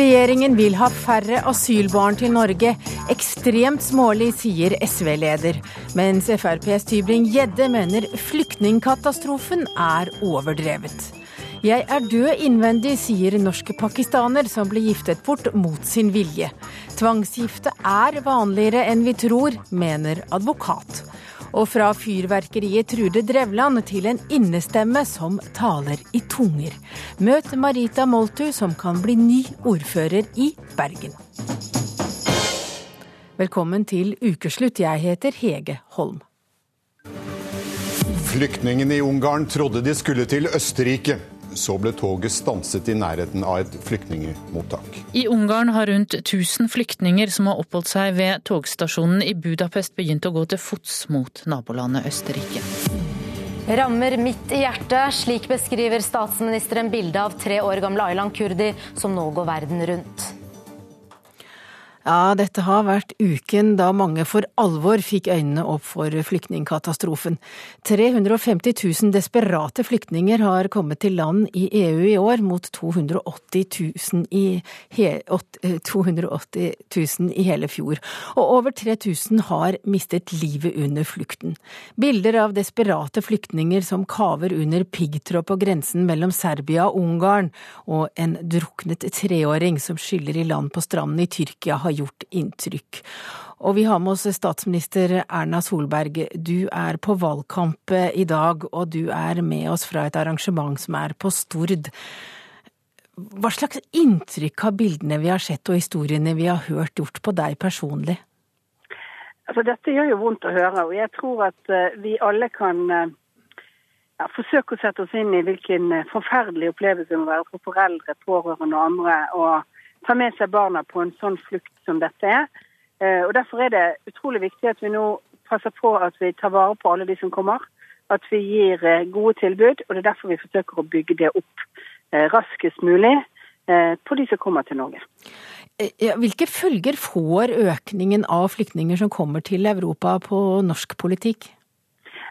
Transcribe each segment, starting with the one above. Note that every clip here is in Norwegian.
Regjeringen vil ha færre asylbarn til Norge. Ekstremt smålig, sier SV-leder. Mens FrPs Tybring-Gjedde mener flyktningkatastrofen er overdrevet. Jeg er død innvendig, sier norske pakistaner som ble giftet bort mot sin vilje. Tvangsgifte er vanligere enn vi tror, mener advokat. Og fra fyrverkeriet Trude Drevland til en innestemme som taler i tunger. Møt Marita Moltu, som kan bli ny ordfører i Bergen. Velkommen til ukeslutt. Jeg heter Hege Holm. Flyktningene i Ungarn trodde de skulle til Østerrike. Så ble toget stanset i nærheten av et flyktningemottak. I Ungarn har rundt 1000 flyktninger som har oppholdt seg ved togstasjonen i Budapest, begynt å gå til fots mot nabolandet Østerrike. Rammer midt i hjertet. Slik beskriver statsministeren bildet av tre år gamle Aylan Kurdi, som nå går verden rundt. Ja, dette har vært uken da mange for alvor fikk øynene opp for flyktningkatastrofen. 350 000 desperate flyktninger har kommet til land i EU i år, mot 280 000 i, he, 280 000 i hele fjor. Og over 3000 har mistet livet under flukten. Bilder av desperate flyktninger som kaver under piggtråd på grensen mellom Serbia og Ungarn, og en druknet treåring som skyller i land på stranden i Tyrkia, har gjort inntrykk. Og vi har med oss statsminister Erna Solberg. Du er på valgkamp i dag, og du er med oss fra et arrangement som er på Stord. Hva slags inntrykk har bildene vi har sett og historiene vi har hørt gjort på deg personlig? Altså, dette gjør jo vondt å høre, og jeg tror at uh, vi alle kan uh, ja, forsøke å sette oss inn i hvilken forferdelig opplevelse det må være for foreldre, pårørende og andre. og ta med seg barna på en sånn flukt som dette er. Eh, og Derfor er det utrolig viktig at vi nå passer på at vi tar vare på alle de som kommer. At vi gir eh, gode tilbud. og Det er derfor vi forsøker å bygge det opp eh, raskest mulig på de som kommer til Norge. Hvilke følger får økningen av flyktninger som kommer til Europa på norsk politikk?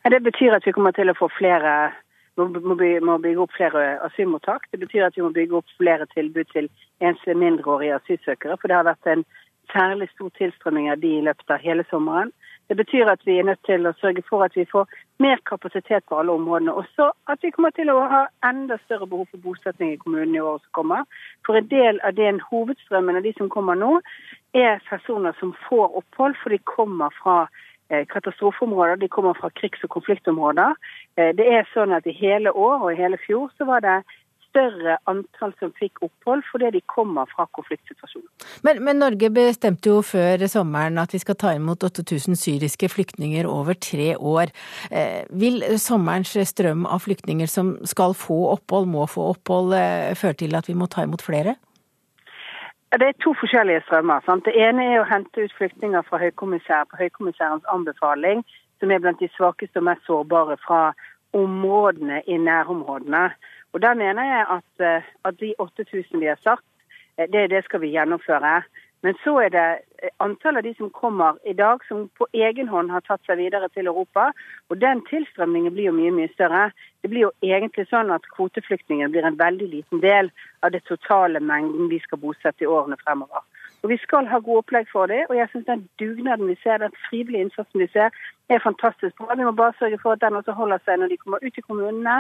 Det betyr at vi kommer til å få flere må, bygge opp flere asylmottak. Det betyr at vi må bygge opp flere tilbud til enslige mindreårige asylsøkere. For det har vært en særlig stor tilstrømming av de i løpet av hele sommeren. Det betyr at vi er nødt til å sørge for at vi får mer kapasitet på alle områdene. Også at vi kommer til å ha enda større behov for bosetning i kommunene i året som kommer. For en del av den hovedstrømmen av de som kommer nå, er personer som får opphold, for de kommer fra Eh, katastrofeområder. De kommer fra krigs- og konfliktområder. Eh, det er sånn at I hele år og i hele fjor så var det større antall som fikk opphold fordi de kommer fra konfliktsituasjoner. Men, men, Norge bestemte jo før sommeren at vi skal ta imot 8000 syriske flyktninger over tre år. Eh, vil sommerens strøm av flyktninger som skal få opphold, må få opphold, eh, føre til at vi må ta imot flere? Det er to forskjellige strømmer. Sant? Det ene er å hente ut flyktninger fra høykommissær på høykommissærens anbefaling, som er blant de svakeste og mest sårbare fra områdene i nærområdene. Og Da mener jeg at, eh, at de 8000 vi har satt, eh, det, det skal vi gjennomføre. Men så er det eh, antallet av de som kommer i dag, som på egen hånd har tatt seg videre til Europa. Og den tilstrømningen blir jo mye mye større. Det blir jo egentlig sånn at kvoteflyktninger blir en veldig liten del av det totale mengden vi skal bosette i årene fremover. Og Vi skal ha gode opplegg for det, og jeg syns den dugnaden vi ser, den frivillige innsatsen vi ser, er fantastisk bra. Vi må bare sørge for at den også holder seg når de kommer ut i kommunene,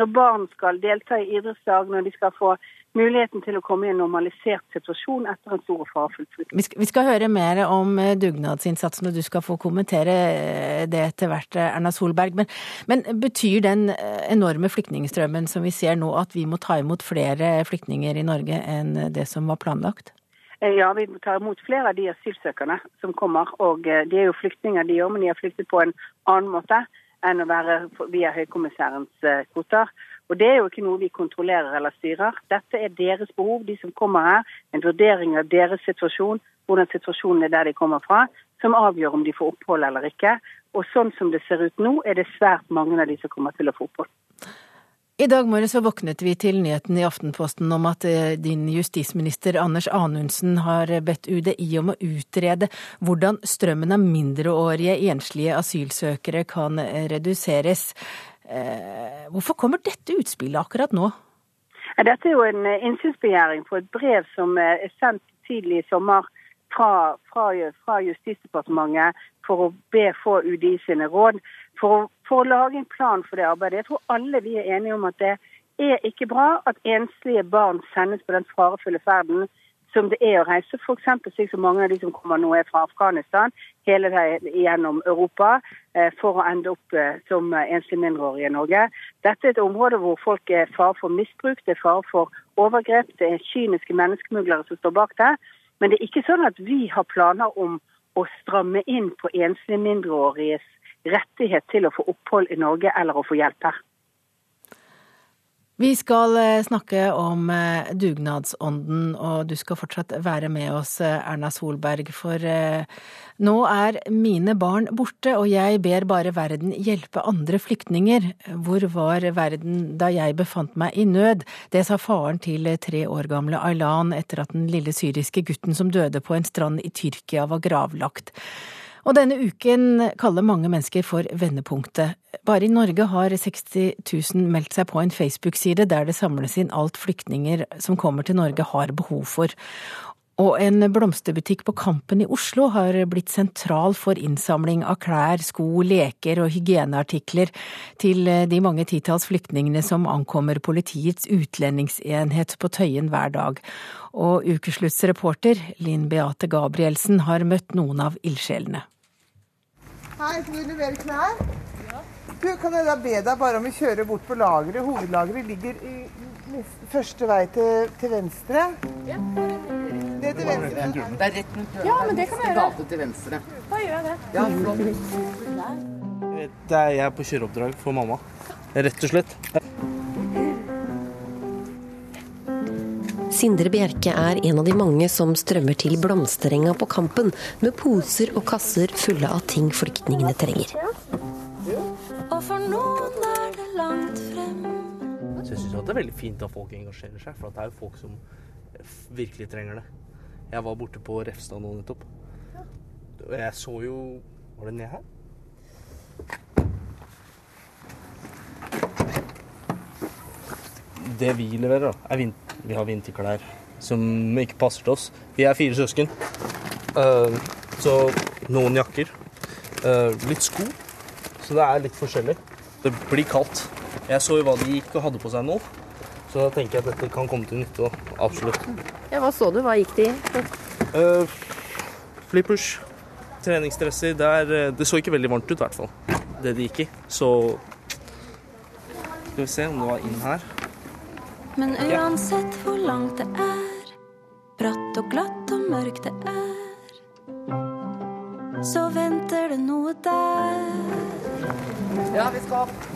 når barn skal delta i idrettslag, når de skal få muligheten til å komme i en normalisert situasjon etter en stor og farefull flukt. Vi skal høre mer om eh, dugnadsinnsatsen, og du skal få kommentere eh, det etter hvert, eh, Erna Solberg. Men, men betyr den enorme flyktningstrømmen som vi ser nå, at vi må ta imot flere flyktninger i Norge enn det som var planlagt? Ja, vi tar imot flere av de asylsøkerne som kommer. Og de er jo flyktninger, de òg, men de har flyktet på en annen måte enn å være via høykommissærens kvoter. Og Det er jo ikke noe vi kontrollerer eller styrer. Dette er deres behov, de som kommer her. En vurdering av deres situasjon, hvordan situasjonen er der de kommer fra, som avgjør om de får opphold eller ikke. Og sånn som det ser ut nå, er det svært mange av de som kommer til å få opphold. I dag morges våknet vi til nyheten i Aftenposten om at eh, din justisminister Anders Anundsen har bedt UDI om å utrede hvordan strømmen av mindreårige enslige asylsøkere kan reduseres. Eh, hvorfor kommer dette utspillet akkurat nå? Dette er jo en innsynsbegjæring på et brev som er sendt tidlig i sommer fra, fra, fra Justisdepartementet for å be få UDI sine råd. For, for, å lage en plan for det arbeidet. Jeg tror alle vi er enige om at det er ikke bra at enslige barn sendes på den farefulle ferden som det er å reise, f.eks. slik som mange av de som kommer nå er fra Afghanistan, hele veien gjennom Europa, eh, for å ende opp eh, som enslige mindreårige i Norge. Dette er et område hvor folk er fare for misbruk, det er fare for overgrep, det er kyniske menneskesmuglere som står bak det. Men det er ikke sånn at vi har planer om å stramme inn på enslige mindreåriges rettighet til å få opphold i Norge eller å få hjelp her. Vi skal eh, snakke om eh, dugnadsånden, og du skal fortsatt være med oss, eh, Erna Solberg. For nå er mine barn borte, og jeg ber bare verden hjelpe andre flyktninger. Hvor var verden da jeg befant meg i nød? Det sa faren til tre år gamle Aylan etter at den lille syriske gutten som døde på en strand i Tyrkia var gravlagt. Og denne uken kaller mange mennesker for vendepunktet. Bare i Norge har 60 000 meldt seg på en Facebook-side der det samles inn alt flyktninger som kommer til Norge har behov for. Og en blomsterbutikk på Kampen i Oslo har blitt sentral for innsamling av klær, sko, leker og hygieneartikler til de mange titalls flyktningene som ankommer politiets utlendingsenhet på Tøyen hver dag. Og ukeslutts reporter Linn Beate Gabrielsen har møtt noen av ildsjelene. Hei, skal du levere klær? Ja. Du, Kan jeg da be deg bare om å kjøre bort på lageret? Hovedlageret ligger i første vei til, til venstre. Ja. Det er til venstre. Det er rett rundt ja, men det kan jeg gate til venstre. Da gjør jeg det. Ja, Det er jeg på kjøreoppdrag for mamma. Rett og slett. Sindre Bjerke er en av de mange som strømmer til blomsterenga på Kampen med poser og kasser fulle av ting flyktningene trenger. Og for noen er det langt frem. Så jeg syns det er veldig fint at folk engasjerer seg, for det er jo folk som virkelig trenger det. Jeg var borte på Refstad nå nettopp. Og jeg så jo Var det ned her? Det vi leverer, da, er vinter vi har vinterklær som ikke passer til oss. Vi er fire søsken. Uh, så noen jakker. Uh, litt sko. Så det er litt forskjellig. Det blir kaldt. Jeg så jo hva de gikk og hadde på seg nå. Så da tenker jeg at dette kan komme til nytte. Absolutt. Ja, Hva så du? Hva gikk de i? Uh, flippers. Treningsdresser. Der, det så ikke veldig varmt ut, i hvert fall. Det de gikk i. Så Skal vi se om det var inn her. Men uansett hvor langt det er, bratt og glatt og mørkt det er, så venter det noe der. Ja, vi skal opp.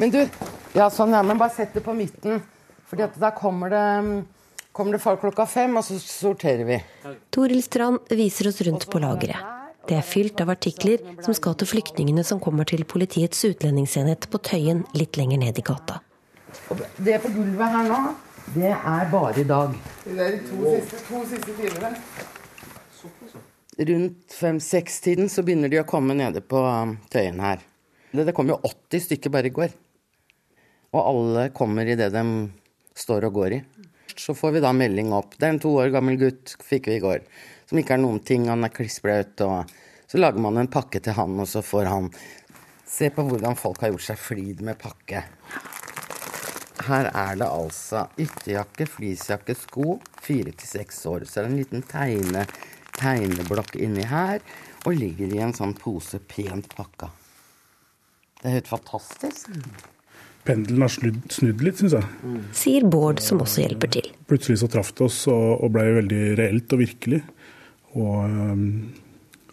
Men du Ja, sånn, ja. Men bare sett det på midten. Fordi at da kommer det, kommer det folk klokka fem, og så sorterer vi. Toril Strand viser oss rundt på lageret. Det er fylt av artikler som skal til flyktningene som kommer til politiets utlendingsenhet på Tøyen litt lenger ned i gata. Det på gulvet her nå, det er bare i dag. Det er de to siste, to siste timene. Rundt fem-seks-tiden så begynner de å komme nede på um, Tøyen her. Det, det kom jo 80 stykker bare i går. Og alle kommer i det de står og går i. Så får vi da melding opp. Det er en to år gammel gutt, fikk vi i går som ikke er noen ting. Han er klissblaut. Og så lager man en pakke til han, og så får han se på hvordan folk har gjort seg flid med pakke. Her er det altså ytterjakke, fleecejakke, sko. Fire til seks år. Så er det en liten tegne, tegneblokk inni her. Og ligger i en sånn pose pent pakka. Det er helt fantastisk. Pendelen har snudd, snudd litt, syns jeg. Sier Bård, som også hjelper til. Plutselig så traff det oss og, og blei veldig reelt og virkelig. Og ehm,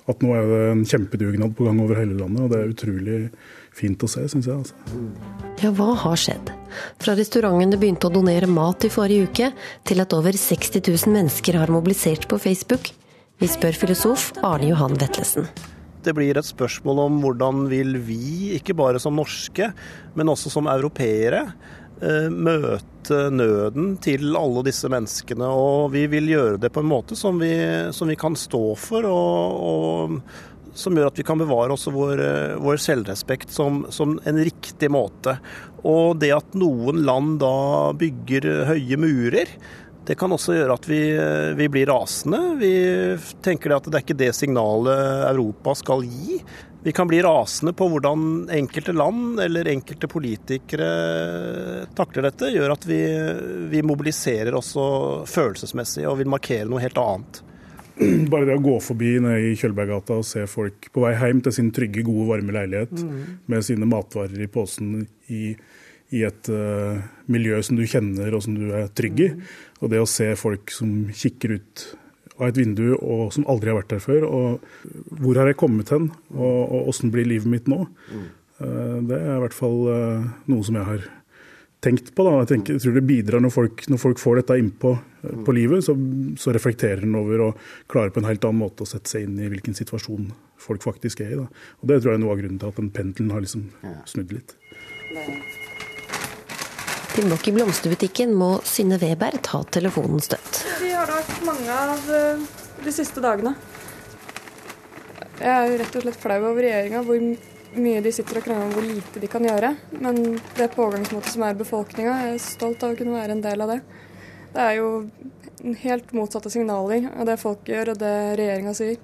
at nå er det en kjempedugnad på gang over hele landet, og det er utrolig fint å se, syns jeg. Altså. Ja, hva har skjedd? Fra restaurantene begynte å donere mat i forrige uke, til at over 60 000 mennesker har mobilisert på Facebook. Vi spør filosof Arne Johan Vetlesen. Det blir et spørsmål om hvordan vil vi, ikke bare som norske, men også som europeere, Eh, møte nøden til alle disse menneskene. Og vi vil gjøre det på en måte som vi, som vi kan stå for, og, og som gjør at vi kan bevare også vår, vår selvrespekt som, som, en riktig måte. Og det at noen land da bygger høye murer, det kan også gjøre at vi, vi blir rasende. Vi tenker at det er ikke det signalet Europa skal gi. Vi kan bli rasende på hvordan enkelte land eller enkelte politikere takler dette. Gjør at vi, vi mobiliserer også følelsesmessig og vil markere noe helt annet. Bare det å gå forbi ned i Kjølberggata og se folk på vei hjem til sin trygge, gode, varme leilighet mm. med sine matvarer i posen i, i et uh, miljø som du kjenner og som du er trygg i. Mm. Og det å se folk som kikker ut av et vindu og som aldri har vært der før, og hvor har jeg kommet hen, og, og åssen blir livet mitt nå, mm. uh, det er i hvert fall uh, noe som jeg har tenkt på. Da. Jeg, tenker, jeg tror det bidrar når folk, når folk får dette innpå eh, på livet, så, så, reflekterer en over og klarer på en helt annen måte å sette seg inn i hvilken situasjon folk faktisk er i. Da. Og Det tror jeg er noe av grunnen til at den pendelen har liksom snudd litt. Tilbake i blomsterbutikken må Synne Weber ta telefonen støtt. Vi har vært mange av eh, de siste dagene. Jeg er rett og slett flau over regjeringa, hvor mye de sitter og krangler om hvor lite de kan gjøre. Men det pågangsmotet som er befolkninga, er jeg stolt av å kunne være en del av det. Det er jo helt motsatte signaler av det folk gjør og det regjeringa sier.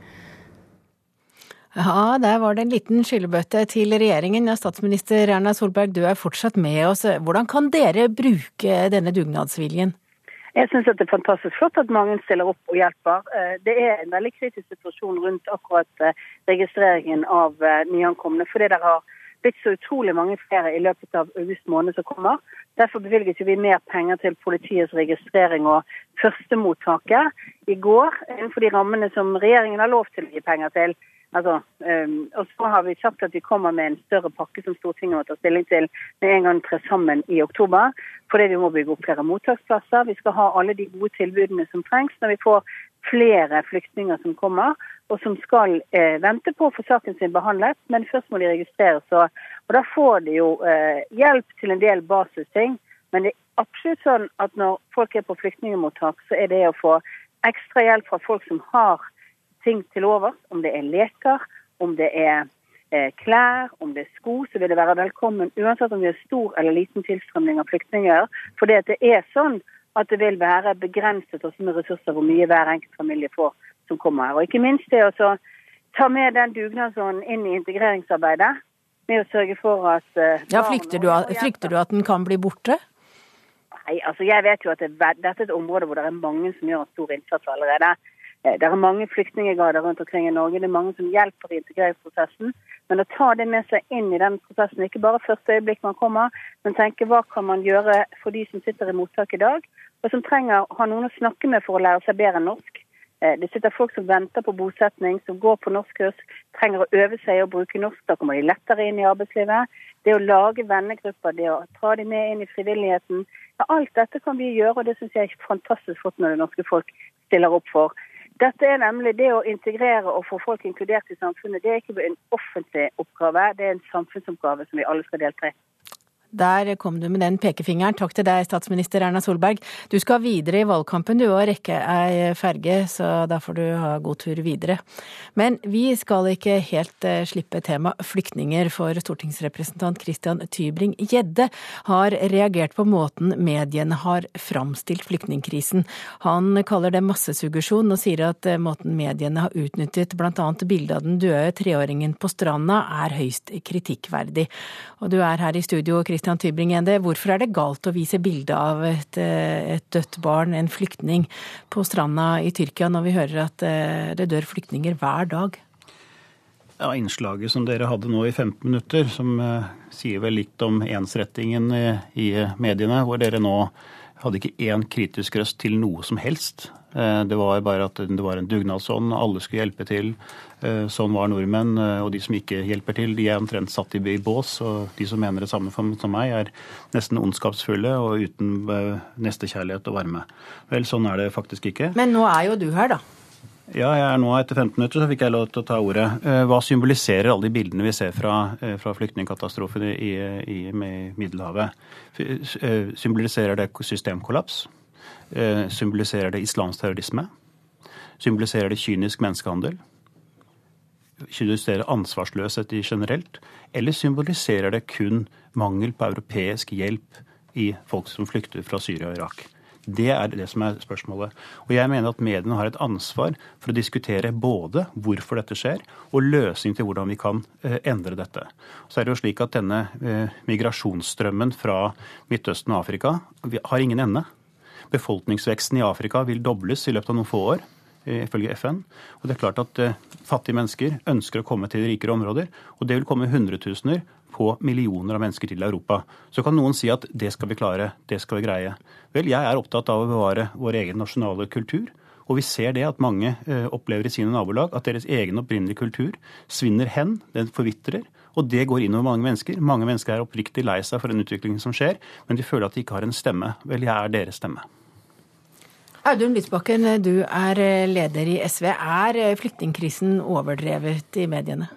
Ja, der var det en liten skyllebøtte til regjeringen. Ja, statsminister Erna Solberg, du er fortsatt med oss. Hvordan kan dere bruke denne dugnadsviljen? Jeg syns det er fantastisk flott at mange stiller opp og hjelper. Eh, det er en veldig kritisk situasjon rundt akkurat eh, registreringen av eh, nyankomne. Fordi det har blitt så utrolig mange flere i løpet av august måned som kommer. Derfor bevilget vi mer penger til politiets registrering og førstemottaket i går, innenfor de rammene som regjeringen har lov til å gi penger til. Altså, um, og så har vi sagt at vi kommer med en større pakke som Stortinget må ta stilling til med en gang tre sammen i oktober. Fordi vi må bygge opp flere mottaksplasser. Vi skal ha alle de gode tilbudene som trengs når vi får flere flyktninger som kommer, og som skal eh, vente på å få saken sin behandlet. Men først må de registreres. Og, og da får de jo eh, hjelp til en del basisting. Men det er absolutt sånn at når folk er på flyktningmottak, så er det å få ekstra hjelp fra folk som har ting til overs, om det er leker, om det er eh, klær, om det er sko, så vil det være velkommen uansett om det er stor eller liten tilstrømning av flyktninger. For det er sånn at det vil være begrenset også med ressurser hvor mye hver enkelt familie får som kommer her. Og ikke minst det å ta med den dugnadsånden inn i integreringsarbeidet. Med å sørge for at uh, Ja, frykter du, frykter du at den kan bli borte? Nei, altså jeg vet jo at det, dette er et område hvor det er mange som gjør en stor innsats allerede. Eh, det er mange flyktninggrader rundt omkring i Norge. Det er mange som hjelper i integreringsprosessen. Men å ta det med seg inn i den prosessen, ikke bare første øyeblikk man kommer, men tenke hva kan man gjøre for de som sitter i mottak i dag, og som trenger å ha noen å snakke med for å lære seg bedre norsk. Eh, det sitter folk som venter på bosetning, som går på norskkurs, trenger å øve seg og bruke norsk. Da kommer de lettere inn i arbeidslivet. Det å lage vennegrupper, det å ta dem med inn i frivilligheten. Ja, alt dette kan vi gjøre, og det syns jeg er fantastisk flott når det norske folk stiller opp for. Dette er nemlig det å integrere og få folk inkludert i samfunnet. Det er ikke en offentlig oppgave, det er en samfunnsoppgave som vi alle skal delta i. Der kom du med den pekefingeren. Takk til deg, statsminister Erna Solberg. Du skal videre i valgkampen du og rekke ei ferge, så da får du ha god tur videre. Men vi skal ikke helt eh, slippe tema flyktninger, for stortingsrepresentant Christian Tybring-Gjedde har reagert på måten mediene har framstilt flyktningkrisen. Han kaller det massesuggesjon, og sier at eh, måten mediene har utnyttet bl.a. bildet av den døde treåringen på stranda er høyst kritikkverdig. Og du er her i studio, Christian Christian Tybring-Ende, hvorfor er det galt å vise bilde av et, eh, et, dødt barn, en flyktning, på stranda i Tyrkia, når vi hører at eh, det dør flyktninger hver dag? Ja, Innslaget som dere hadde nå i 15 minutter, som eh, sier vel litt om ensrettingen i, i mediene, hvor dere nå hadde ikke én kritisk røst til noe som helst. Eh, det var bare at det var en dugnadsånd, alle skulle hjelpe til. Eh, sånn var nordmenn. Eh, og de som ikke hjelper til, de er omtrent satt i bås. Og de som mener det samme som meg, er nesten ondskapsfulle og uten nestekjærlighet og varme. Vel, sånn er det faktisk ikke. Men nå er jo du her, da. Ja, jeg er nå etter 15 minutter så fikk jeg lov til å ta ordet. Hva symboliserer alle de bildene vi ser fra, fra flyktningkatastrofen i, i, i Middelhavet? Symboliserer det systemkollaps? Eh, symboliserer det islamsk terrorisme? Symboliserer det kynisk menneskehandel? symboliserer ansvarsløshet generelt, eller symboliserer det kun mangel på europeisk hjelp i folk som flykter fra Syria og Irak? Det er det som er spørsmålet. Og jeg mener at mediene har et ansvar for å diskutere både hvorfor dette skjer, og løsning til hvordan vi kan eh, endre dette. Så er det jo slik at denne eh, migrasjonsstrømmen fra Midtøsten og Afrika har ingen ende. Befolkningsveksten i Afrika vil dobles i løpet av noen få år eh, ifølge FN. Og det er klart at Fattige mennesker ønsker å komme til rikere områder, og det vil komme hundretusener på millioner av mennesker til Europa. Så kan noen si at det skal vi klare, det skal vi greie. Vel, jeg er opptatt av å bevare vår egen nasjonale kultur. Og vi ser det at mange eh, opplever i sine nabolag at deres egen opprinnelige kultur svinner hen, den forvitrer. Og det går innover mange mennesker. Mange mennesker er oppriktig lei seg for den utviklingen som skjer, men de føler at de ikke har en stemme. Vel, jeg er deres stemme. Audun Lysbakken, du er eh, leder i SV. Er eh, flyktningkrisen overdrevet i mediene?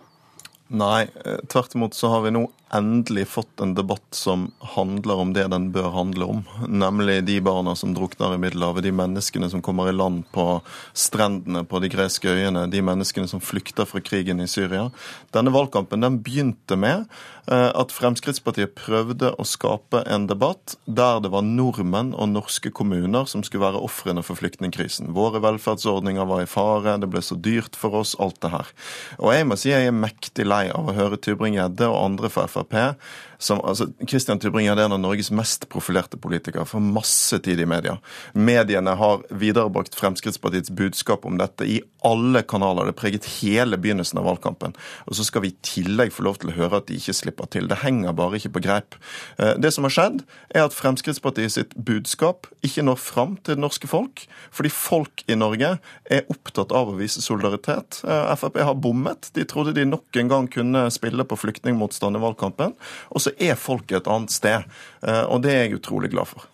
Nei, eh, tvert imot så har vi nå endelig fått en debatt som handler om det den bør handle om. Nemlig de barna som drukner i Middelhavet, de menneskene som kommer i land på strendene på de greske øyene, de menneskene som flykter fra krigen i Syria. Denne valgkampen den begynte med eh, at Fremskrittspartiet prøvde å skape en debatt der det var nordmenn og norske kommuner som skulle være ofrene for flyktningkrisen. Våre velferdsordninger var i fare, det ble så dyrt for oss, alt det her. Og jeg må si jeg er mektig lei av å høre Tybring-Gjedde og andre fra Frp som, altså, Christian Tybring-Gjedde er en av Norges mest profilerte politikere, får masse tid i media. Mediene har viderebrakt Fremskrittspartiets budskap om dette i alle kanaler. Det preget hele begynnelsen av valgkampen. Og så skal vi i tillegg få lov til å høre at de ikke slipper til. Det henger bare ikke på greip. Eh, det som har skjedd, er at Fremskrittspartiet sitt budskap ikke når fram til det norske folk, fordi folk i Norge er opptatt av å vise solidaritet. Eh, Frp har bommet. De trodde de nok en gang kunne spille på flyktningmotstand i valgkampen. Og så er folket et annet sted. Eh, og det er jeg utrolig glad for.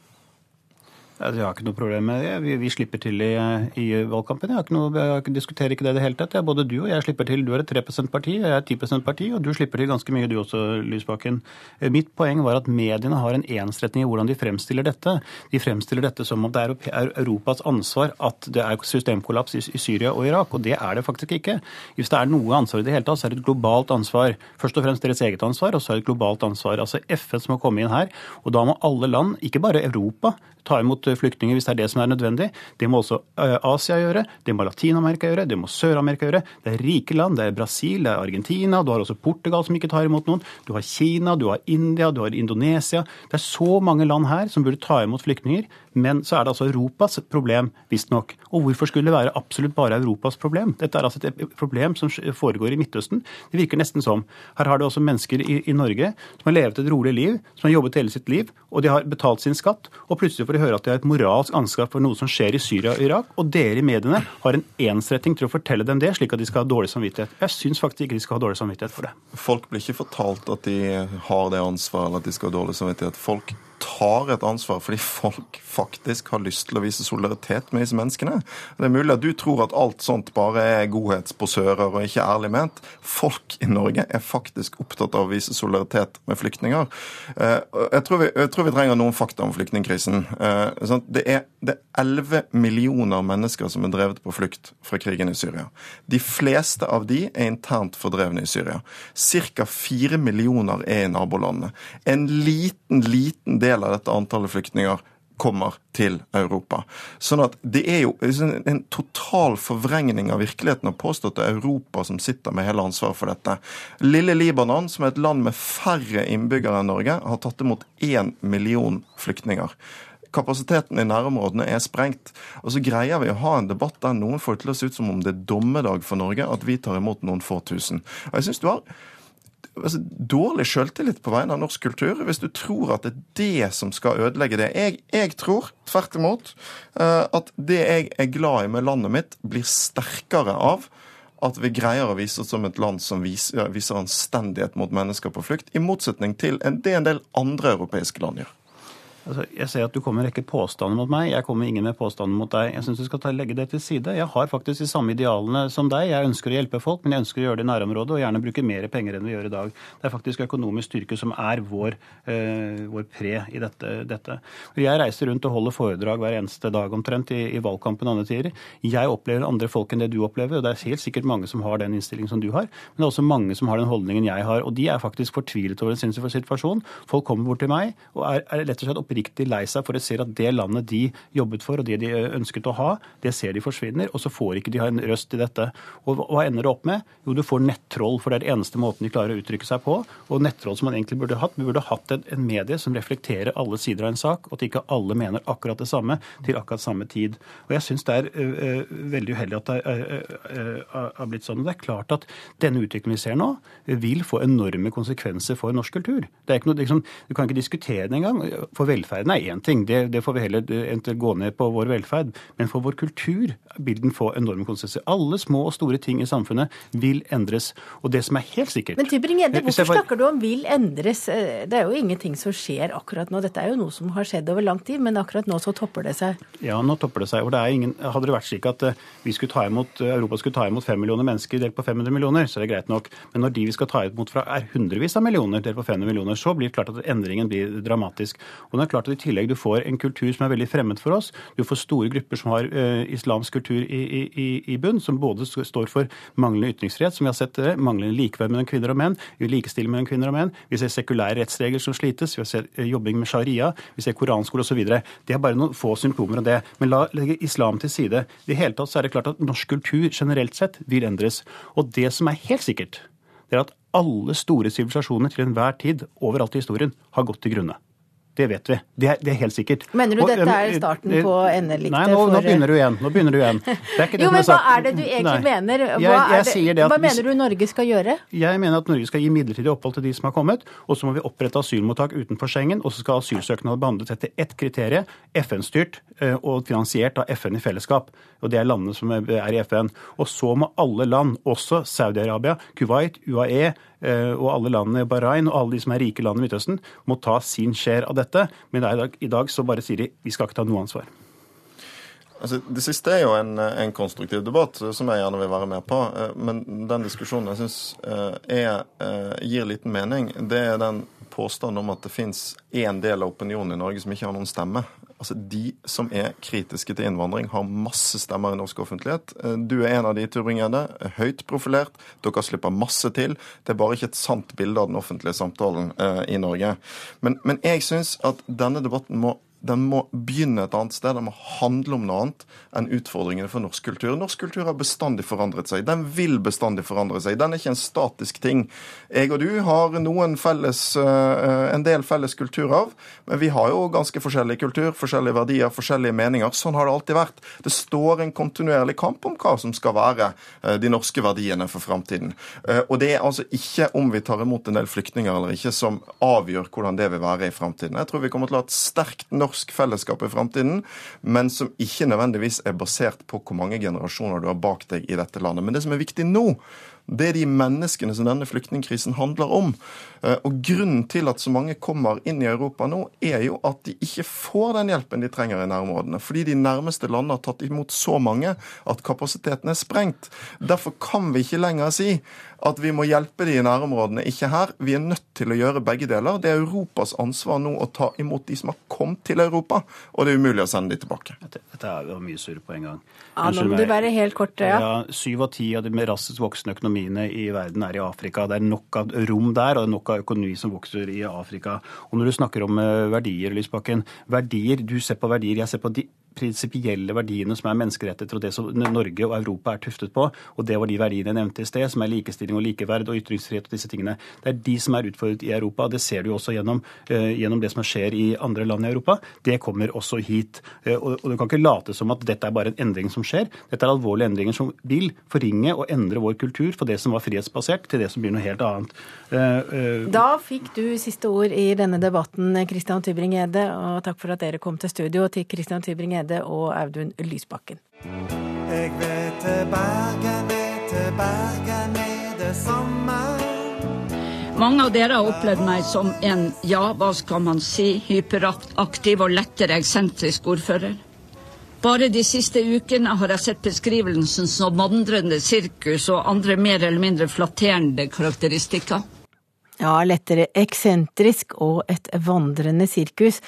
Jeg har ikke noe problem med det. Vi, vi slipper til i, i valgkampen. Jeg, ikke noe, jeg diskuterer ikke det i det hele tatt. Både du og jeg slipper til. Du er et 3 %-parti, jeg er et 10 %-parti, og du slipper til ganske mye du også, Lysbakken. Mitt poeng var at mediene har en ensretning i hvordan de fremstiller dette. De fremstiller dette som om det er Europas ansvar at det er systemkollaps i, i Syria og Irak, og det er det faktisk ikke. Hvis det er noe ansvar i det hele tatt, så er det et globalt ansvar. Først og fremst deres eget ansvar, og så er det et globalt ansvar. Altså FN som må komme inn her. Og da må alle land, ikke bare Europa, ta imot flyktninger hvis det er det som er nødvendig. Det må også eh, Asia gjøre, det må Latin-Amerika gjøre, det må Sør-Amerika gjøre. Det er rike land, det er Brasil, det er Argentina, du har også Portugal som ikke tar imot noen. Du har Kina, du har India, du har Indonesia. Det er så mange land her som burde ta imot flyktninger. Men så er det altså Europas problem, visstnok. Og hvorfor skulle det være absolutt bare Europas problem? Dette er altså et problem som foregår i Midtøsten. Det virker nesten som Her har det også mennesker i, i Norge som har levet et rolig liv, som har jobbet hele sitt liv, og de har betalt sin skatt, og plutselig får de høre at de har et moralsk ansvar for noe som skjer i Syria og Irak, og dere i mediene har en ensretting til å fortelle dem det, slik at de skal ha dårlig samvittighet. Jeg syns faktisk ikke de skal ha dårlig samvittighet for det. Folk blir ikke fortalt at de har det ansvaret, eller at de skal ha dårlig samvittighet. Folk tar et ansvar fordi folk faktisk har lyst til å vise solidaritet med disse menneskene. Det er mulig at du tror at alt sånt bare er godhetsposører og ikke ærlig ment. Folk i Norge er faktisk opptatt av å vise solidaritet med flyktninger. Eh, jeg tror vi, jeg tror vi trenger noen fakta om flyktningkrisen. Eh, det er, det er 11 millioner mennesker som er drevet på flukt fra krigen i Syria. De fleste av de er internt fordrevne i Syria. Ca. 4 millioner er i nabolandene. En liten, liten del del av dette antallet flyktninger kommer til Europa. Sånn at det er jo en total forvrengning av virkeligheten å påstå at det er Europa som sitter med hele ansvaret for dette. Lille Libanon, som er et land med færre innbyggere enn Norge, har tatt imot én million flyktninger kapasiteten i nærområdene er sprengt. Og så greier vi å ha en debatt der noen får det til å se ut som om det er dommedag for Norge at vi tar imot noen få tusen. Og jeg synes du har altså, dårlig sjøltillit på vegne av norsk kultur hvis du tror at det er det som skal ødelegge det. Jeg, jeg tror tvert imot uh, at det jeg er glad i med landet mitt, blir sterkere av at vi greier å vise oss som et land som viser, viser anstendighet mot mennesker på flukt, i motsetning til det en del andre europeiske land gjør. Altså, jeg ser at du kommer med en rekke påstander mot meg. Jeg kommer ingen med påstander mot deg. Jeg syns du skal ta, legge det til side. Jeg har faktisk de samme idealene som deg. Jeg ønsker å hjelpe folk, men jeg ønsker å gjøre det i nærområdet og gjerne bruke mer penger enn vi gjør i dag. Det er faktisk økonomisk styrke som er vår, øh, vår pre i dette, dette. Jeg reiser rundt og holder foredrag hver eneste dag omtrent i, i valgkampen andre tider. Jeg opplever andre folk enn det du opplever, og det er helt sikkert mange som har den innstillingen som du har. Men det er også mange som har den holdningen jeg har, og de er faktisk fortvilet over sin situasjon. Folk kommer bort til meg og er, er rett og slett oppriktig lei seg for å se at det landet de jobbet for og det de ønsket å ha, det ser de forsvinner, og så får ikke de ha en røst i dette. Og hva ender det opp med? Jo, du får nettroll, for det er den eneste måten de klarer å uttrykke seg på. Og nettroll som man egentlig burde hatt. Vi burde hatt en, en medie som reflekterer alle sider av en sak, og at ikke alle mener akkurat det samme til akkurat samme tid. Og jeg syns det er uh, veldig uheldig at det har blitt sånn. Og det er klart at denne utviklingen vi ser nå, vil få enorme konsekvenser for norsk kultur. Det er ikke noe, liksom, Du kan ikke diskutere det engang. For velferden er én ting, det, det, får vi heller eh, gå ned på vår velferd. Men for vår kultur vil den få enorme konsekvenser. Alle små og store ting i samfunnet vil endres. Og det som er helt sikkert Men Tybring-Gjedde, hvorfor var... snakker du om vil endres? Eh, det er jo ingenting som skjer akkurat nå. Dette er jo noe som har skjedd over lang tid, men akkurat nå så topper det seg. Ja, nå topper det seg. Og det er ingen... Hadde det vært slik at eh, vi skulle ta imot, Europa skulle ta imot fem millioner mennesker delt på 500 millioner, så er det greit nok. Men når de vi skal ta imot fra er hundrevis av millioner delt på 500 millioner, så blir det klart at endringen blir dramatisk. Og det er klart at I tillegg du får en kultur som er veldig fremmed for oss. Du får store grupper som har uh, islamsk kultur i, i, i, bunn, som både står for manglende ytringsfrihet, som vi har sett det, manglende likeverd mellom kvinner og menn, likestilling mellom kvinner og menn, vi ser sekulære rettsregler som slites, vi ser sett jobbing med sharia, vi ser koranskole osv. Det er bare noen få symptomer av det. Men la legge islam til side. I det hele tatt så er det klart at norsk kultur generelt sett vil endres. Og det som er helt sikkert, det er at alle store sivilisasjoner til enhver tid overalt i historien har gått til grunne. Det vet vi. Det er, det er, helt sikkert. Mener du dette er starten på endeliktet? Nei, nå, nå, begynner du igjen. Nå begynner du igjen. jo, men hva er det du egentlig nei. mener? Hva, jeg, jeg det, hva mener du Norge skal gjøre? Jeg mener at Norge skal gi midlertidig opphold til de som har kommet. Og så må vi opprette asylmottak utenfor Schengen. Og så skal asylsøknader behandles etter ett kriterium. FN-styrt eh, og finansiert av FN i fellesskap. Og det er landene som er i FN. Og så må alle land, også Saudi-Arabia, Kuwait, UAE, Eh, og alle landene, Bahrain og alle de som er rike land i Midtøsten, må ta sin share av dette. Men i dag, i dag så bare sier de vi skal ikke ta noe ansvar. Altså, det siste er jo en, en, konstruktiv debatt som jeg gjerne vil være med på. Eh, men den diskusjonen jeg syns eh, gir liten mening, det er den påstanden om at det fins én del av opinionen i Norge som ikke har noen stemme. Altså, De som er kritiske til innvandring, har masse stemmer i norsk offentlighet. Eh, du er en av de, Turbringede. Høyt profilert. Dere slipper masse til. Det er bare ikke et sant bilde av den offentlige samtalen eh, i Norge. Men, men jeg syns at denne debatten må den må begynne et annet sted. Den må handle om noe annet enn utfordringene for norsk kultur. Norsk kultur har bestandig forandret seg. Den vil bestandig forandre seg. Den er ikke en statisk ting. Jeg og du har noen felles, eh, en del felles kulturarv, men vi har jo ganske forskjellig kultur, forskjellige verdier, forskjellige meninger. Sånn har det alltid vært. Det står en kontinuerlig kamp om hva som skal være eh, de norske verdiene for framtiden. Eh, og det er altså ikke om vi tar imot en del flyktninger eller ikke, som avgjør hvordan det vil være i framtiden. Jeg tror vi kommer til å ha et sterkt norsk norsk fellesskap i framtiden, men som ikke nødvendigvis er basert på hvor mange generasjoner du har bak deg i dette landet. Men det som er viktig nå, det er de menneskene som denne flyktningkrisen handler om. Eh, og Grunnen til at så mange kommer inn i Europa nå, er jo at de ikke får den hjelpen de trenger i nærområdene. Fordi de nærmeste landene har tatt imot så mange at kapasiteten er sprengt. Derfor kan vi ikke lenger si at vi må hjelpe de i nærområdene, ikke her. Vi er nødt til å gjøre begge deler. Det er Europas ansvar nå å ta imot de som har kommet til Europa, og det er umulig å sende de tilbake. Dette er jo mye surr på en gang. Ja, Nå må du være helt kort. Ja. ja Syv av ti av de med raskest voksende økonomiene i verden er i Afrika. Det er nok av rom der, og det er nok av økonomi som vokser i Afrika. Og når du snakker om eh, verdier, Lysbakken, verdier, du ser på verdier, jeg ser på de prinsipielle verdiene som er menneskerettigheter, og det som Norge og Europa er tuftet på. Og det var de verdiene jeg nevnte i sted, som er likestilling og likeverd og ytringsfrihet og disse tingene. Det er de som er utfordret i Europa. Det ser du også gjennom, uh, gjennom det som skjer i andre land i Europa. Det kommer også hit. Uh, og, og, du kan ikke late som at dette er bare en endring som skjer. Dette er alvorlige endringer som vil forringe og endre vår kultur for det som var frihetsbasert, til det som blir noe helt annet. Uh, da fikk du siste ord i denne debatten, Christian Tybring-Gjedde, og takk for at dere kom til studio. til Christian Tybring-Gjedde Brede og Audun Lysbakken. Jeg vil til Bergen, vil til Bergen med det samme. Mange av dere har opplevd meg som en, ja, hva skal man si, hyperaktiv og lettere eksentrisk ordfører. Bare de siste ukene har jeg sett beskrivelsen som vandrende sirkus og andre mer eller mindre flatterende karakteristikker. Ja, lettere eksentrisk og et vandrende sirkus.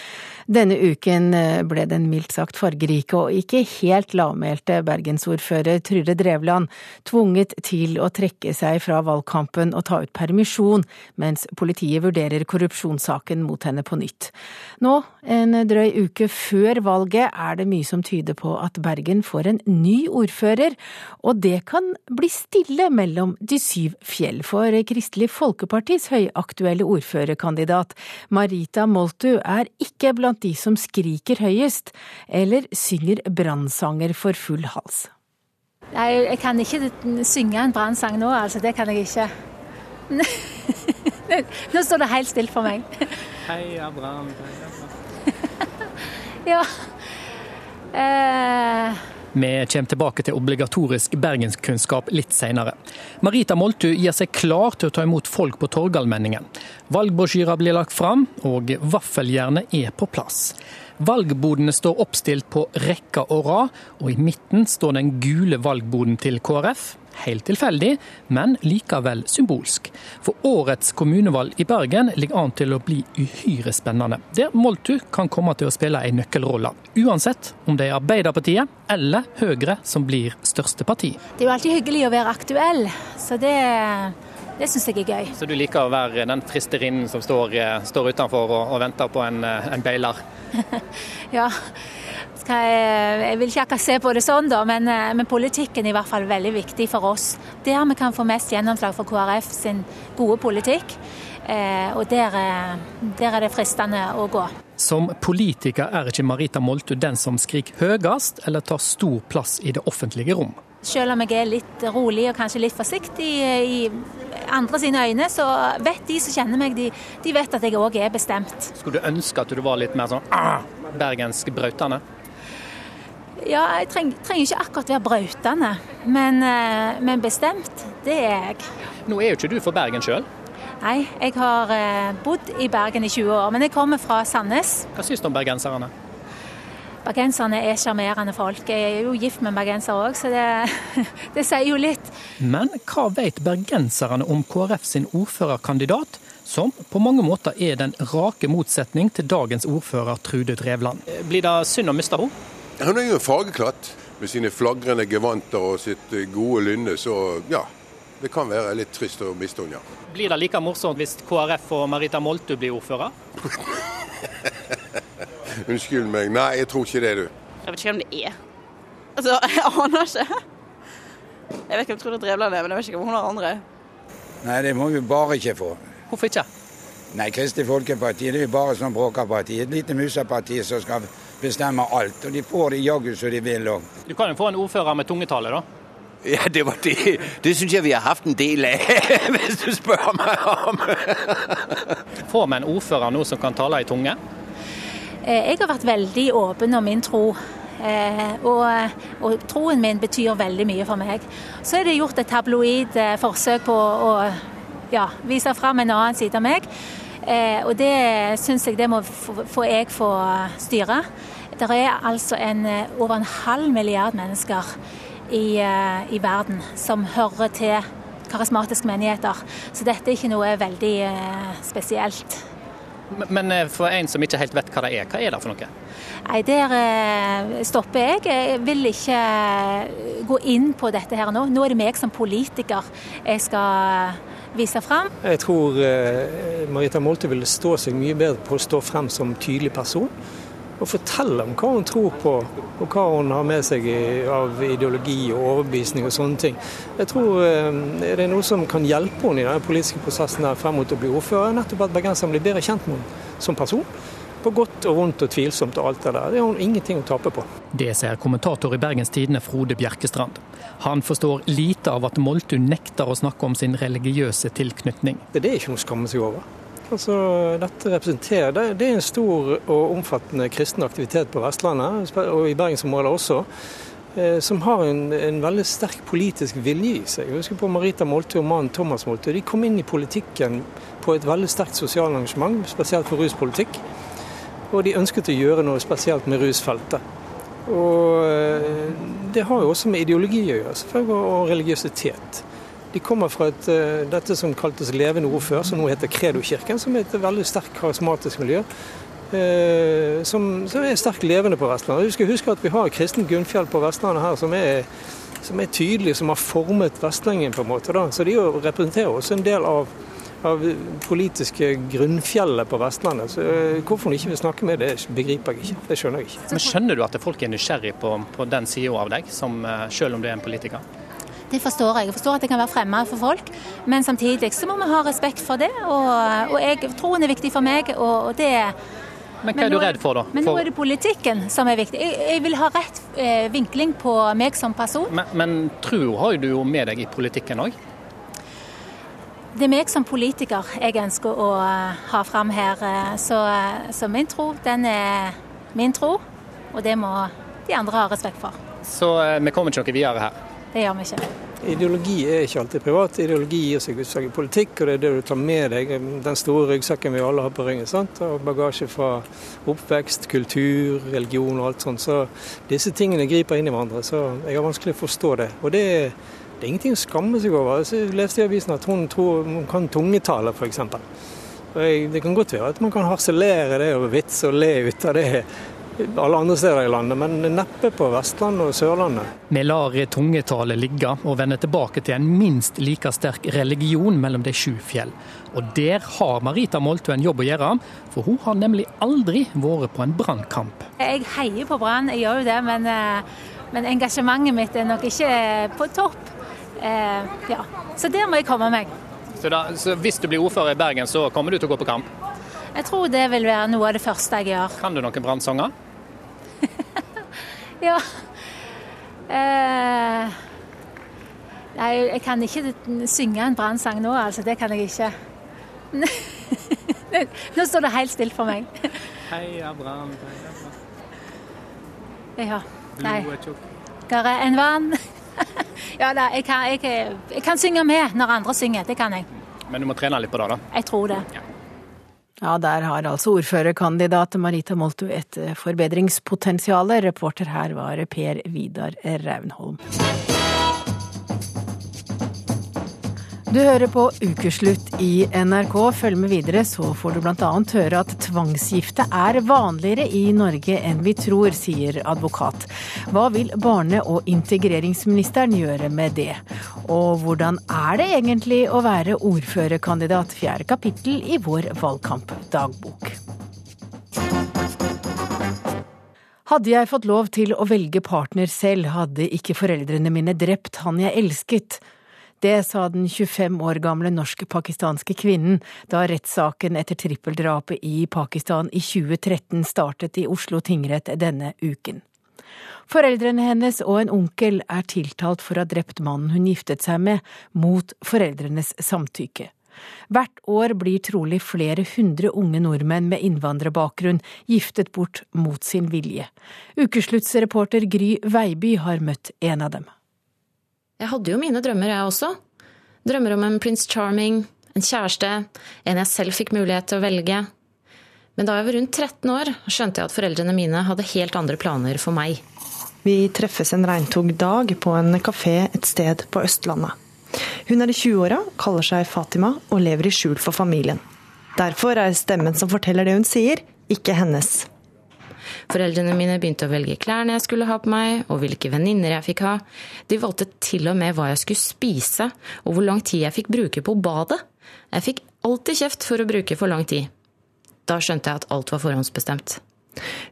Denne uken eh, ble den mildt sagt fargerike og ikke helt lavmælte bergensordfører Trude Drevland tvunget til å trekke seg fra valgkampen og ta ut permisjon, mens politiet vurderer korrupsjonssaken mot henne på nytt. Nå, en drøy uke før valget, er det mye som tyder på at Bergen får en ny ordfører, og det kan bli stille mellom de syv fjell, for Kristelig Folkepartis høyaktuelle ordførerkandidat Marita Moltu er ikke blant blant de som skriker høyest, eller synger brannsanger for full hals? Jeg, jeg kan ikke synge en brannsang nå, altså. Det kan jeg ikke. nå står det helt stille for meg. Heia Brann, heia Brann. ja. Eh. Vi kommer tilbake til obligatorisk bergenskunnskap litt senere. Marita Moltu gir seg klar til å ta imot folk på Torgallmenningen. Valgbrosjyrer blir lagt fram, og vaffeljernet er på plass. Valgbodene står oppstilt på rekke og rad, og i midten står den gule valgboden til KrF. Helt tilfeldig, men likevel symbolsk. For årets kommunevalg i Bergen ligger an til å bli uhyre spennende, der Moltu kan komme til å spille en nøkkelrolle. Uansett om det er Arbeiderpartiet eller Høyre som blir største parti. Det er jo alltid hyggelig å være aktuell, så det det syns jeg er gøy. Så du liker å være den fristerinnen som står, står utenfor og, og, venter på en, en beiler? ja, jeg, jeg, vil ikke akkurat se på det sånn, da, men, eh, men, politikken er i hvert fall veldig viktig for oss. Der vi kan få mest gjennomslag for KrF sin gode politikk. Eh, og der, der, er det fristende å gå. Som politiker er ikke Marita Moltu den som skriker høyest eller tar stor plass i det offentlige rom. Selv om jeg er litt rolig og kanskje litt forsiktig i andre sine øyne, så vet de som kjenner meg, de, de vet at jeg òg er bestemt. Skulle du ønske at du var litt mer sånn ah, bergensk brautende? Ja, jeg trenger, trenger ikke akkurat være brautende, men, eh, men, bestemt, det er jeg. Nå er jo ikke du for Bergen sjøl? Nei, jeg har eh, bodd i Bergen i 20 år, men jeg kommer fra Sandnes. Hva syns du om bergenserne? Bergenserne er sjarmerende folk. Jeg er jo gift med en bergenser òg, så det, det, sier jo litt. Men hva vet bergenserne om KrF sin ordførerkandidat, som på mange måter er den rake motsetning til dagens ordfører Trude Drevland? Blir det synd å miste henne? Hun er jo en fargeklatt med sine flagrende gevanter og sitt eh, gode lynne, så ja. Det kan være litt trist å miste henne, ja. Blir det like morsomt hvis KrF og Marita Moltu blir ordfører? Unnskyld meg, nei jeg tror ikke det, du. Jeg vet ikke hvem det er. Altså, jeg aner ikke. Jeg vet ikke hvem Trude Drevland er, men jeg vet ikke om hun har andre. Nei, det må vi bare ikke få. Hvorfor ikke? Nei, Kristelig Folkeparti det er jo bare sånn bråkerparti. Et lite museparti som skal bestemme alt. Og de får det jaggu som de vil òg. Du kan jo få en ordfører med tungetale, da? Ja, det var det. Det syns jeg vi har hatt en del av, hvis du spør meg om. Får vi en ordfører nå som kan tale i tunge? Eh, jeg har vært veldig åpen om min tro. Eh, og, og, troen min betyr veldig mye for meg. Så er det gjort et tabloid eh, forsøk på å ja, vise fram en annen side av meg. og det syns jeg det må få jeg få styre. Det er altså en, over en halv milliard mennesker i, i, verden som hører til karismatiske menigheter. Så dette er ikke noe veldig spesielt. Men for en som ikke helt vet hva det er, hva er det for noe? Nei, Der stopper jeg. Jeg vil ikke gå inn på dette her nå. Nå er det meg som politiker jeg skal vise fram. Jeg tror Marita Molte ville stå seg mye bedre på å stå frem som tydelig person og fortelle om hva hun tror på, og hva hun har med seg av ideologi og overbevisning og sånne ting. Jeg tror eh, det er noe som kan hjelpe henne i den politiske prosessen der frem mot å bli ordfører, nettopp at bergenserne blir bedre kjent med henne som person. På godt og vondt og tvilsomt og alt det der. Det har hun ingenting å tape på. Det ser kommentator i Bergens Tidende Frode Bjerkestrand. Han forstår lite av at Moltu nekter å snakke om sin religiøse tilknytning. Det er ikke noe å skamme seg over. Altså, dette representerer det, det, er en stor og omfattende kristen aktivitet på Vestlandet, og i bergensområdet også. eh, som har en, en, veldig sterk politisk vilje i seg. Jeg husker på Marita Molte og mannen Thomas Molte. De kom inn i politikken på et veldig sterkt sosialt engasjement, spesielt for ruspolitikk. Og de ønsket å gjøre noe spesielt med rusfeltet. Og eh, det har jo også med ideologi å gjøre, selvfølgelig, og religiøsitet. De kommer fra et, eh, dette som kaltes Levende ord før, som nå heter Kredo-kirken, som er et veldig sterkt karismatisk miljø. Eh, som, som, er sterkt levende på Vestlandet. Vi skal huske at vi har Kristen Gunnfjell på Vestlandet her, som er, som er tydelig, som har formet vestlendingen på en måte. Da. Så de representerer også en del av av politiske grunnfjellet på Vestlandet. Så eh, Hvorfor hun ikke vil snakke med det, begriper jeg ikke. Det skjønner jeg ikke. Men Skjønner du at folk er nysgjerrig på, på den sida av deg, som, selv om du er en politiker? Det forstår jeg. Jeg forstår at det kan være fremmed for folk, men samtidig så må vi ha respekt for det. Og, og jeg, troen er viktig for meg, og det men hva er du redd for, da? Men nå er det politikken som er viktig. Jeg, jeg vil ha rett eh, vinkling på meg som person. Men, men tro har du jo med deg i politikken òg? Det er meg som politiker jeg ønsker å eh, ha fram her. Eh, så, eh, så, min tro, den er min tro, og det må de andre ha respekt for. Så vi kommer ikke noe videre her? Det gjør vi ikke. Ideologi er ikke alltid privat. Ideologi gir seg utslag i politikk, og det er det du tar med deg. Den store ryggsekken vi alle har på ryggen. sant? Og bagasje fra oppvekst, kultur, religion og alt sånt. Så disse tingene griper inn i hverandre. Så jeg har vanskelig å forstå det. Og det er det er ingenting å skamme seg over. Jeg leste i avisen at hun tror hun kan tungetale, f.eks. Det kan godt være at man kan harselere det og vitse og le ut av det alle andre steder i landet, men neppe på Vestlandet og Sørlandet. Vi lar tungetallet ligge og vender tilbake til en minst like sterk religion mellom de sju fjell. Og der har Marita Moltu en jobb å gjøre, for hun har nemlig aldri vært på en brannkamp. Jeg heier på Brann, jeg gjør jo det, men, eh, men engasjementet mitt er nok ikke på topp. Eh, ja. Så der må jeg komme meg. Så, da, så, Hvis du blir ordfører i Bergen, så kommer du til å gå på kamp? Jeg tror det vil være noe av det første jeg gjør. Kan du noen brannsanger? Ja. Eh, nei, jeg kan ikke synge en brannsang nå, altså. Det kan jeg ikke. nå står det helt stille for meg. Heia Brann, heia Brann. Ja. Nei. Der er en vann. ja da, jeg kan, jeg, jeg kan, synge med når andre synger, det kan jeg. Men du må trene litt på det, da? Jeg tror det. Ja. Ja, der har altså ordførerkandidat Marita Moltu et forbedringspotensial. Reporter her var Per Vidar Raunholm. Du hører på Ukeslutt i NRK. Følg med videre, så får du bl.a. høre at tvangsgifte er vanligere i Norge enn vi tror, sier advokat. Hva vil barne- og integreringsministeren gjøre med det? Og hvordan er det egentlig å være ordførerkandidat? Fjerde kapittel i vår valgkampdagbok. Hadde jeg fått lov til å velge partner selv, hadde ikke foreldrene mine drept han jeg elsket. Det sa den 25 år gamle norsk-pakistanske kvinnen da rettssaken etter trippeldrapet i Pakistan i 2013 startet i Oslo tingrett denne uken. Foreldrene hennes og en onkel er tiltalt for å ha drept mannen hun giftet seg med, mot foreldrenes samtykke. Hvert år blir trolig flere hundre unge nordmenn med innvandrerbakgrunn giftet bort mot sin vilje. Ukesluttsreporter Gry Veiby har møtt en av dem. Jeg hadde jo mine drømmer, jeg også. Drømmer om en Prince Charming, en kjæreste, en jeg selv fikk mulighet til å velge. Men da jeg var rundt 13 år, skjønte jeg at foreldrene mine hadde helt andre planer for meg. Vi treffes en regntog dag på en kafé et sted på Østlandet. Hun er i 20-åra, kaller seg Fatima og lever i skjul for familien. Derfor er stemmen som forteller det hun sier, ikke hennes. Foreldrene mine begynte å velge klærne jeg skulle ha på meg, og hvilke venninner jeg fikk ha. De valgte til og med hva jeg skulle spise, og hvor lang tid jeg fikk bruke på badet. Jeg fikk alltid kjeft for å bruke for lang tid. Da skjønte jeg at alt var forhåndsbestemt.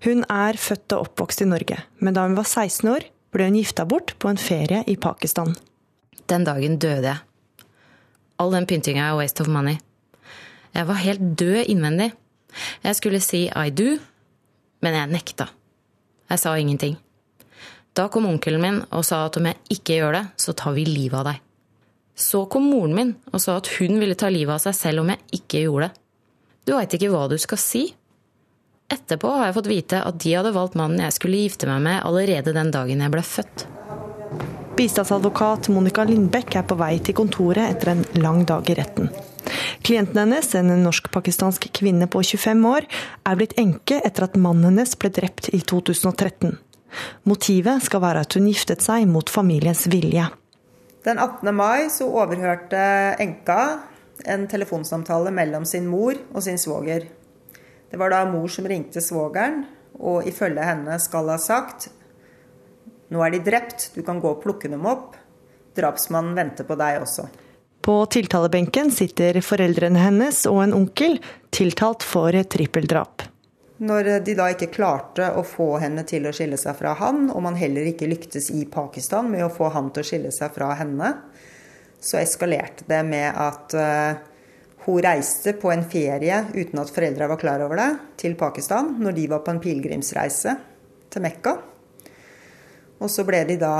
Hun er født og oppvokst i Norge, men da hun var 16 år, ble hun gifta bort på en ferie i Pakistan. Den dagen døde jeg. All den pyntinga er waste of money. Jeg var helt død innvendig. Jeg skulle si I do, men jeg nekta. Jeg sa ingenting. Da kom onkelen min og sa at om jeg ikke gjør det, så tar vi livet av deg. Så kom moren min og sa at hun ville ta livet av seg selv om jeg ikke gjorde det. Du veit ikke hva du skal si. etterpå har jeg fått vite at de hadde valgt mannen jeg skulle gifte meg med allerede den dagen jeg ble født. Bistandsadvokat Monica Lindbekk er på vei til kontoret etter en lang dag i retten. Klienten hennes, en norsk-pakistansk kvinne på 25 år, er blitt enke etter at mannen hennes ble drept i 2013. Motivet skal være at hun giftet seg mot familiens vilje. Den 18. mai så overhørte enka en telefonsamtale mellom sin mor og sin svoger. Det var da mor som ringte svogeren, og ifølge henne skal ha sagt nå er de drept, du kan gå og plukke dem opp. Drapsmannen venter på deg også. På tiltalebenken sitter foreldrene hennes og en onkel, tiltalt for trippeldrap. Når de da ikke klarte å få henne til å skille seg fra han, og man heller ikke lyktes i Pakistan med å få han til å skille seg fra henne, så eskalerte det med at uh, hun reiste på en ferie uten at foreldra var klar over det, til Pakistan når de var på en pilegrimsreise til Mekka. Og så ble de da,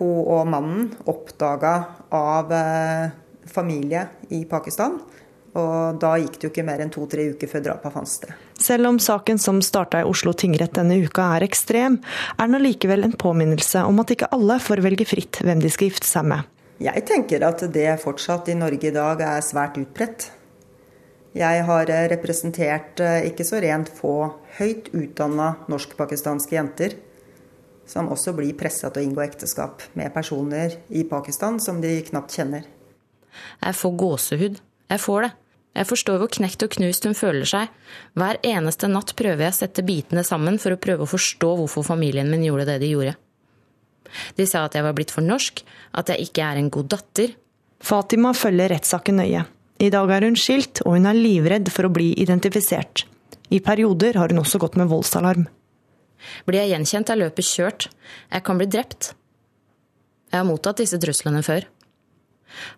hun og mannen, oppdaga av uh, familie i Pakistan. Og da gikk det jo ikke mer enn to-tre uker før drapet fant sted. Selv om saken som starta i Oslo tingrett denne uka er ekstrem, er den allikevel en påminnelse om at ikke alle får velge fritt hvem de skal gifte seg med. Jeg tenker at det fortsatt i Norge i dag er svært utbredt. Jeg har representert eh, ikke så rent få høyt utdanna norsk-pakistanske jenter som også blir pressa til å inngå ekteskap med personer i Pakistan som de knapt kjenner. Jeg får gåsehud. Jeg får det. Jeg forstår hvor knekt og knust hun føler seg. Hver eneste natt prøver jeg å sette bitene sammen for å prøve å forstå hvorfor familien min gjorde det de gjorde. De sa at jeg var blitt for norsk, at jeg ikke er en god datter. Fatima følger rettssaken nøye. I dag er hun skilt, og hun er livredd for å bli identifisert. I perioder har hun også gått med voldsalarm. Blir jeg gjenkjent, er løpet kjørt. Jeg kan bli drept. Jeg har mottatt disse truslene før.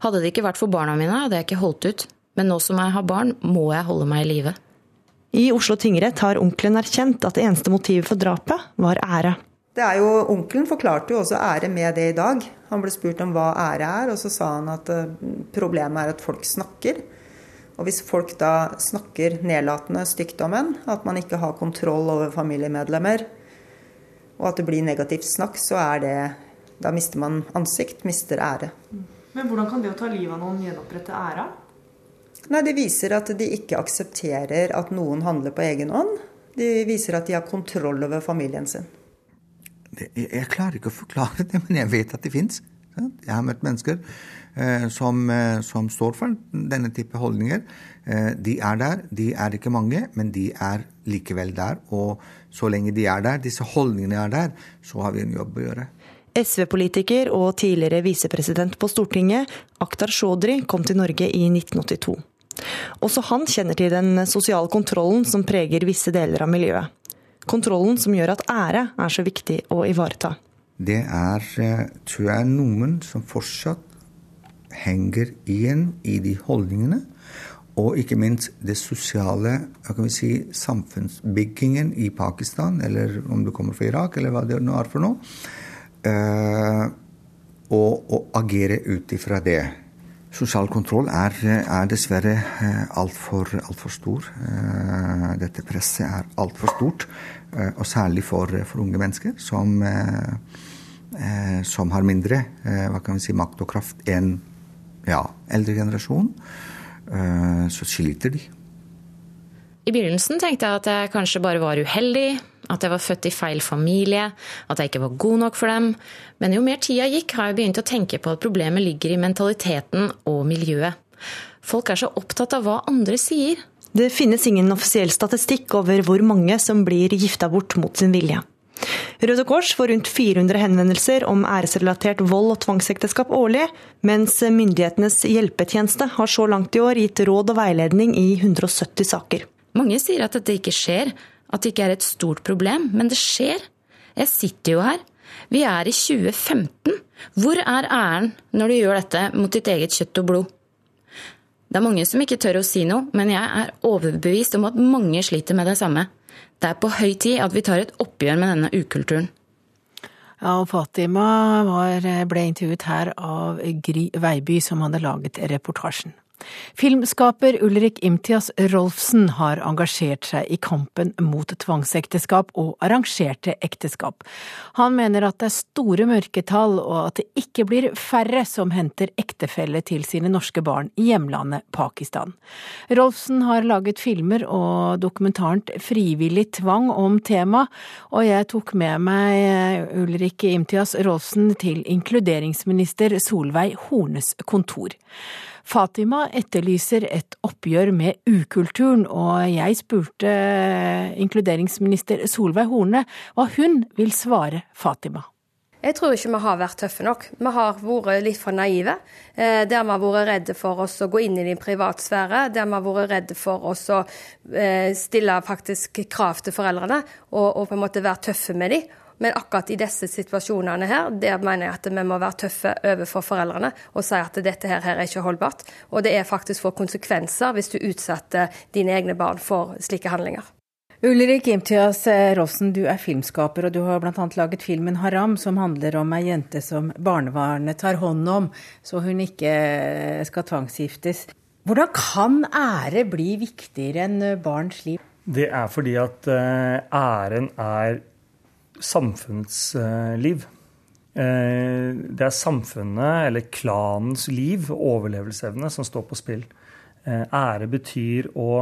Hadde det ikke vært for barna mine, hadde jeg ikke holdt ut. Men nå som jeg har barn, må jeg holde meg i live. I Oslo tingrett har onkelen erkjent at det eneste motivet for drapet var ære. Det er jo, Onkelen forklarte jo også ære med det i dag. Han ble spurt om hva ære er, og så sa han at eh, problemet er at folk snakker. Og hvis folk da snakker nedlatende stygt om en, at man ikke har kontroll over familiemedlemmer, og at det blir negativt snakk, så er det Da mister man ansikt, mister ære. Men hvordan kan det å ta livet av noen gjenopprette æra? Nei, Det viser at de ikke aksepterer at noen handler på egen hånd. De viser at de har kontroll over familien sin. Jeg klarer ikke å forklare det, men jeg vet at det fins. Jeg har møtt mennesker som, eh, som, står for denne type holdninger. Eh, de er der. De er ikke mange, men de er likevel der. Og så lenge de er der, disse holdningene er der, så har vi en jobb å gjøre. SV-politiker og tidligere visepresident på Stortinget, Akhtar Chaudhry, kom til Norge i 1982. Også han kjenner til den sosiale kontrollen som preger visse deler av miljøet. Kontrollen som gjør at ære er så viktig å ivareta. Det er, eh, tror jeg, noen som fortsatt henger igjen i de holdningene. Og ikke minst det sosiale kan vi si, samfunnsbyggingen i Pakistan, eller om du kommer fra Irak, eller hva det nå er for noe Eh, og, og agere ut ifra det. Sosial kontroll er, er dessverre eh, altfor alt for stor. Eh, dette presset er altfor stort, og særlig for, for unge mennesker som, som har mindre hva kan vi si, makt og kraft enn ja, eldre generasjon. Så sliter de. I begynnelsen tenkte jeg at jeg kanskje bare var uheldig, at jeg var født i feil familie, at jeg ikke var god nok for dem. Men jo mer tida gikk, har jeg begynt å tenke på at problemet ligger i mentaliteten og miljøet. Folk er så opptatt av hva andre sier. Det finnes ingen offisiell statistikk over hvor mange som blir gifta bort mot sin vilje. Røde Kors får rundt 400 henvendelser om æresrelatert vold og tvangsekteskap årlig, mens myndighetenes hjelpetjeneste har så langt i år gitt råd og veiledning i 170 saker. Mange sier at dette ikke skjer, at det ikke er et stort problem, men det skjer. Jeg sitter jo her. Vi er i 2015. Hvor er æren når du gjør dette mot ditt eget kjøtt og blod? Det er mange som ikke tør å si noe, men jeg er overbevist om at mange sliter med det samme. Det er på høy tid at vi tar et oppgjør med denne ukulturen. Ja, og Fatima var, ble intervjuet her av Gry Veiby, som hadde laget reportasjen. Filmskaper Ulrik Imtias Rolfsen har engasjert seg i kampen mot tvangsekteskap og arrangerte ekteskap. Han mener at det er store mørketall, og at det ikke blir færre som henter ektefelle til sine norske barn i hjemlandet Pakistan. Rolfsen har laget filmer og dokumentaren Frivillig tvang om temaet, og jeg tok med meg Ulrik Imtias Rolfsen til inkluderingsminister Solveig Hornes kontor. Fatima etterlyser et oppgjør med ukulturen, og jeg spurte inkluderingsminister Solveig Horne hva hun vil svare Fatima. Jeg tror ikke vi har vært tøffe nok. Vi har vært litt for naive. Eh, der vi har vært redde for oss å gå inn i din privatsfære. Der vi har vært redde for oss å eh, stille faktisk krav til foreldrene og på en måte være tøffe med dem. Men akkurat i disse situasjonene her, der mener jeg at vi må være tøffe overfor foreldrene og si at dette her, her er ikke holdbart. Og det er faktisk for konsekvenser hvis du utsetter dine egne barn for slike handlinger. Ulrik Imtias Rossen, du er filmskaper, og du har bl.a. laget filmen 'Haram', som handler om ei jente som barnevernet tar hånd om, så hun ikke skal tvangsgiftes. Hvordan kan ære bli viktigere enn barns liv? Det er fordi at eh, æren er samfunnsliv. Eh, det er samfunnet, eller klanens liv, overlevelsesevne, som står på spill. Eh, ære betyr å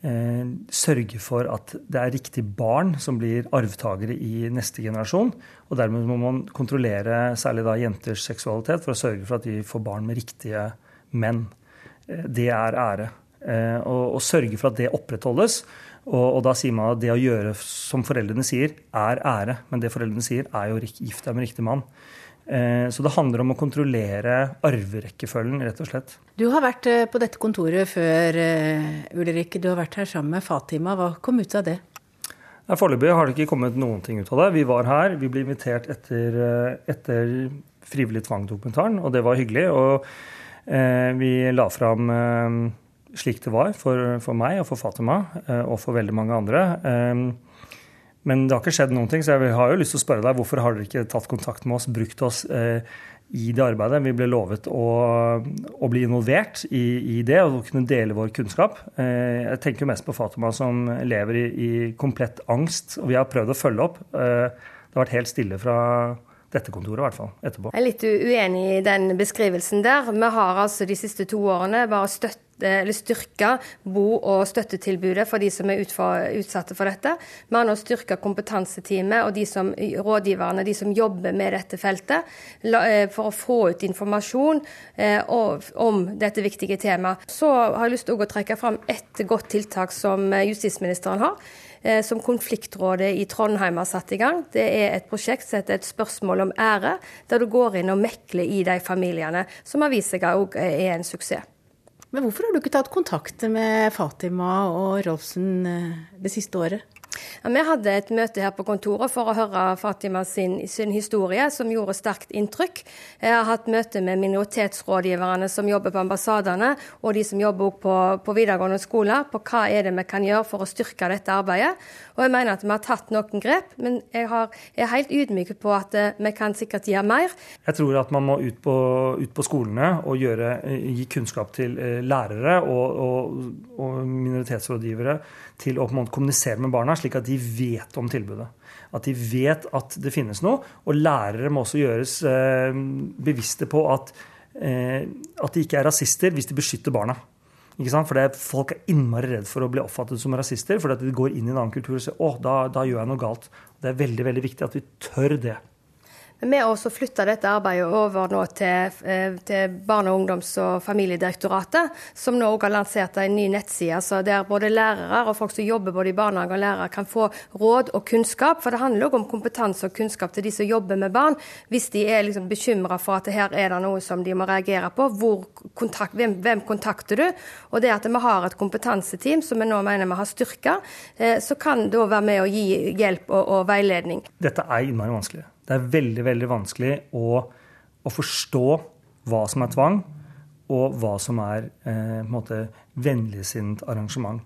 eh, sørge for at det er riktig barn som blir arvtakere i neste generasjon. Og dermed må man kontrollere særlig da jenters seksualitet for å sørge for at de får barn med riktige menn. Det er ære. Og, sørge for at det opprettholdes. Og, og, da sier man at det å gjøre som foreldrene sier, er ære. Men det foreldrene sier, er jo gift deg med riktig mann. Eh, så det handler om å kontrollere arverekkefølgen, rett og slett. Du har vært eh, på dette kontoret før, eh, Ulrik. Du har vært her sammen med Fatima. Hva kom ut av det? Foreløpig har det ikke kommet noen ting ut av det. Vi var her, vi ble invitert etter, etter Frivillig tvang-dokumentaren, og det var hyggelig. Og eh, vi la fram eh, slik det var for, for, meg og for Fatima eh, og for veldig mange andre. Eh, men det har ikke skjedd noen ting, så jeg har jo lyst til å spørre deg hvorfor har dere ikke tatt kontakt med oss, brukt oss eh, i det arbeidet? Vi ble lovet å, å bli involvert i, i, det og kunne dele vår kunnskap. Jeg tenker mest på Fatima som lever i, i komplett angst, og vi har prøvd å følge opp. Det har vært helt stille fra dette kontoret, i hvert fall, etterpå. Jeg er litt uenig i den beskrivelsen der. Vi har altså de siste to årene bare støtt eller styrke bo- og støttetilbudet for de som er utsatte for dette. Vi har nå styrka kompetanseteamet og de som, rådgiverne, de som jobber med dette feltet, eh, for å få ut informasjon eh, om dette viktige temaet. Så har jeg lyst til å trekke fram et godt tiltak som eh, justisministeren har som Konfliktrådet i Trondheim har satt i gang. Det er et prosjekt som heter Et spørsmål om ære, der du går inn og mekler i de familiene, som har vist seg òg er en suksess. Men hvorfor har du ikke tatt kontakt med Fatima og Rolfsen eh, det siste året? Ja, vi hadde et møte her på kontoret for å høre Fatima sin, sin, historie, som gjorde sterkt inntrykk. Jeg har hatt møte med minoritetsrådgiverne som jobber på ambassadene, og de som jobber på, på videregående skoler, på hva er det vi kan gjøre for å styrke dette arbeidet. Og jeg mener at vi har tatt noen grep, men jeg, har, jeg er helt ydmyk på at eh, vi kan sikkert gjøre mer. Jeg tror at man må ut på, ut på skolene og gjøre, eh, gi kunnskap til eh, lærere og, og, og minoritetsrådgivere til å kommunisere med barna, slik at de vet om tilbudet. At de vet at det finnes noe. Og lærere må også gjøres eh, bevisste på at, eh, at de ikke er rasister hvis de beskytter barna. For det, Folk er innmari redd for å bli oppfattet som rasister, fordi at de går inn i en annen kultur og sier å, da, da gjør jeg noe galt. Det er veldig veldig viktig at vi tør det. Har også flytta dette arbeidet over til, eh, til Barne-, ungdoms- og familiedirektoratet, som nå også har lansert en ny nettside der både lærere og folk som jobber både i barnehage og lærere, kan få råd og kunnskap. For det handler også om kompetanse og kunnskap til de som jobber med barn. Hvis de er liksom bekymra for at her er det noe som de må reagere på, kontakt, hvem, hvem, kontakter du? Og det at vi har et kompetanseteam som vi nå mener vi har styrka, eh, så kan òg være med å gi hjelp og, og veiledning. Dette er innmari vanskelig. Det er veldig, veldig vanskelig å, å forstå hva som er tvang, og hva som er eh, måte, vennligsinnet arrangement.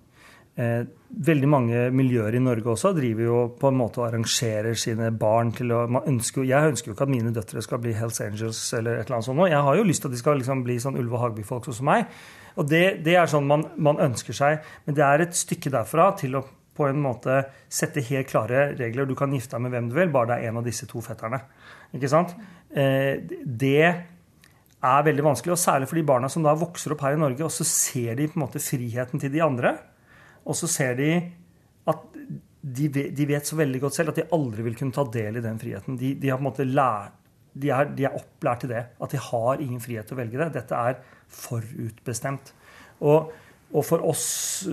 Eh, veldig mange miljøer i Norge også driver jo på en måte og arrangerer sine barn til å ønsker, Jeg ønsker jo ikke at mine døtre skal bli Hells Angels eller et eller annet sånt. Jeg har jo lyst til at de skal liksom bli sånn Ulve Hagby-folk sånn som meg. Og det, det er sånn man, man, ønsker seg. Men det er et stykke derfra til å på en måte sette helt klare regler. Du kan gifte deg med hvem du vil, bare det er en av disse to fetterne. Ikke sant? Eh, det er veldig vanskelig, og særlig for de barna som da vokser opp her i Norge, og så ser de på en måte friheten til de andre. Og så ser de at de, de vet så veldig godt selv at de aldri vil kunne ta del i den friheten. De, de har på en måte lært de er, de er, opplært til det. At de har ingen frihet til å velge det. Dette er forutbestemt. Og, og, for oss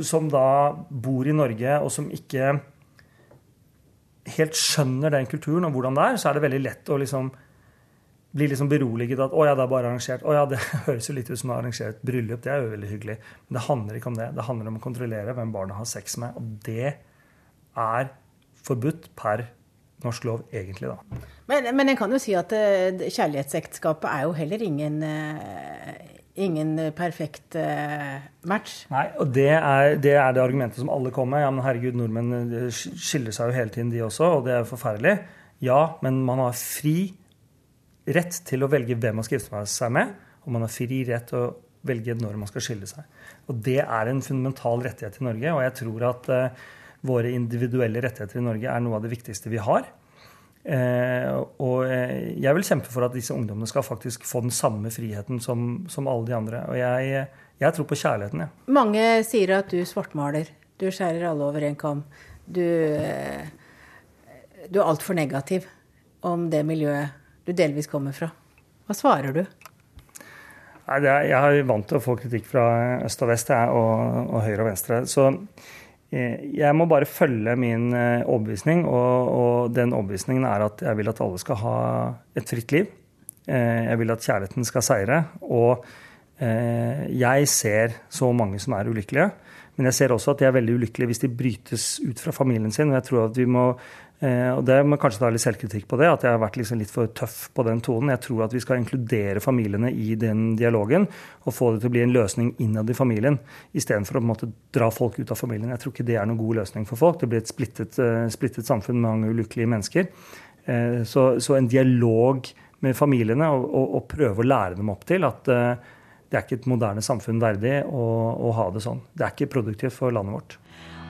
som da bor i Norge, og som ikke helt skjønner den kulturen og hvordan det er, så er det veldig lett å liksom bli liksom beroliget at å ja, det er bare arrangert. Å ja, det høres jo litt ut som å arrangere et bryllup. Det er jo veldig hyggelig. Men det handler ikke om det. Det handler om å kontrollere hvem barna har sex med. Og det er forbudt per norsk lov, egentlig, da. Men, men en kan jo si at uh, kjærlighetsekteskapet er jo heller ingen, uh, ingen perfekt uh, match. Nei, og det er, det er, det argumentet som alle kommer med. Ja, men herregud, nordmenn skiller seg jo hele tiden, de også, og det er jo forferdelig. Ja, men man har fri rett til å velge hvem man skal gifte seg med, og man har fri rett til å velge når man skal skille seg. Og Det er en fundamental rettighet i Norge, og jeg tror at våre individuelle rettigheter i Norge er noe av det viktigste vi har. Eh, og eh, jeg vil kjempe for at disse ungdommene skal faktisk få den samme friheten som, som alle de andre. Og jeg, jeg tror på kjærligheten, jeg. Ja. Mange sier at du svartmaler. Du skjærer alle over en kam. Du, eh, du er altfor negativ om det miljøet du delvis kommer fra. Hva svarer du? Nei, er, jeg er vant til å få kritikk fra øst og vest jeg, og, og høyre og venstre. Så jeg må bare følge min eh, overbevisning, og, og, den overbevisningen er at jeg vil at alle skal ha et fritt liv. Eh, jeg vil at kjærligheten skal seire. Og jeg ser så mange som er ulykkelige. Men jeg ser også at de er veldig ulykkelige hvis de brytes ut fra familien sin. Og jeg tror at vi må Eh, og det må kanskje ta litt selvkritikk på det, at jeg har vært liksom litt for tøff på den tonen. Jeg tror at vi skal inkludere familiene i den dialogen og få det til å bli en løsning innad i familien, istedenfor å på en måte dra folk ut av familien. Jeg tror ikke det er noen god løsning for folk. Det blir et splittet, uh, splittet samfunn med mange ulykkelige mennesker. Uh, så, så, en dialog med familiene og, og, og, prøve å lære dem opp til at det er ikke et moderne samfunn verdig å, å ha det sånn. Det er ikke produktivt for landet vårt.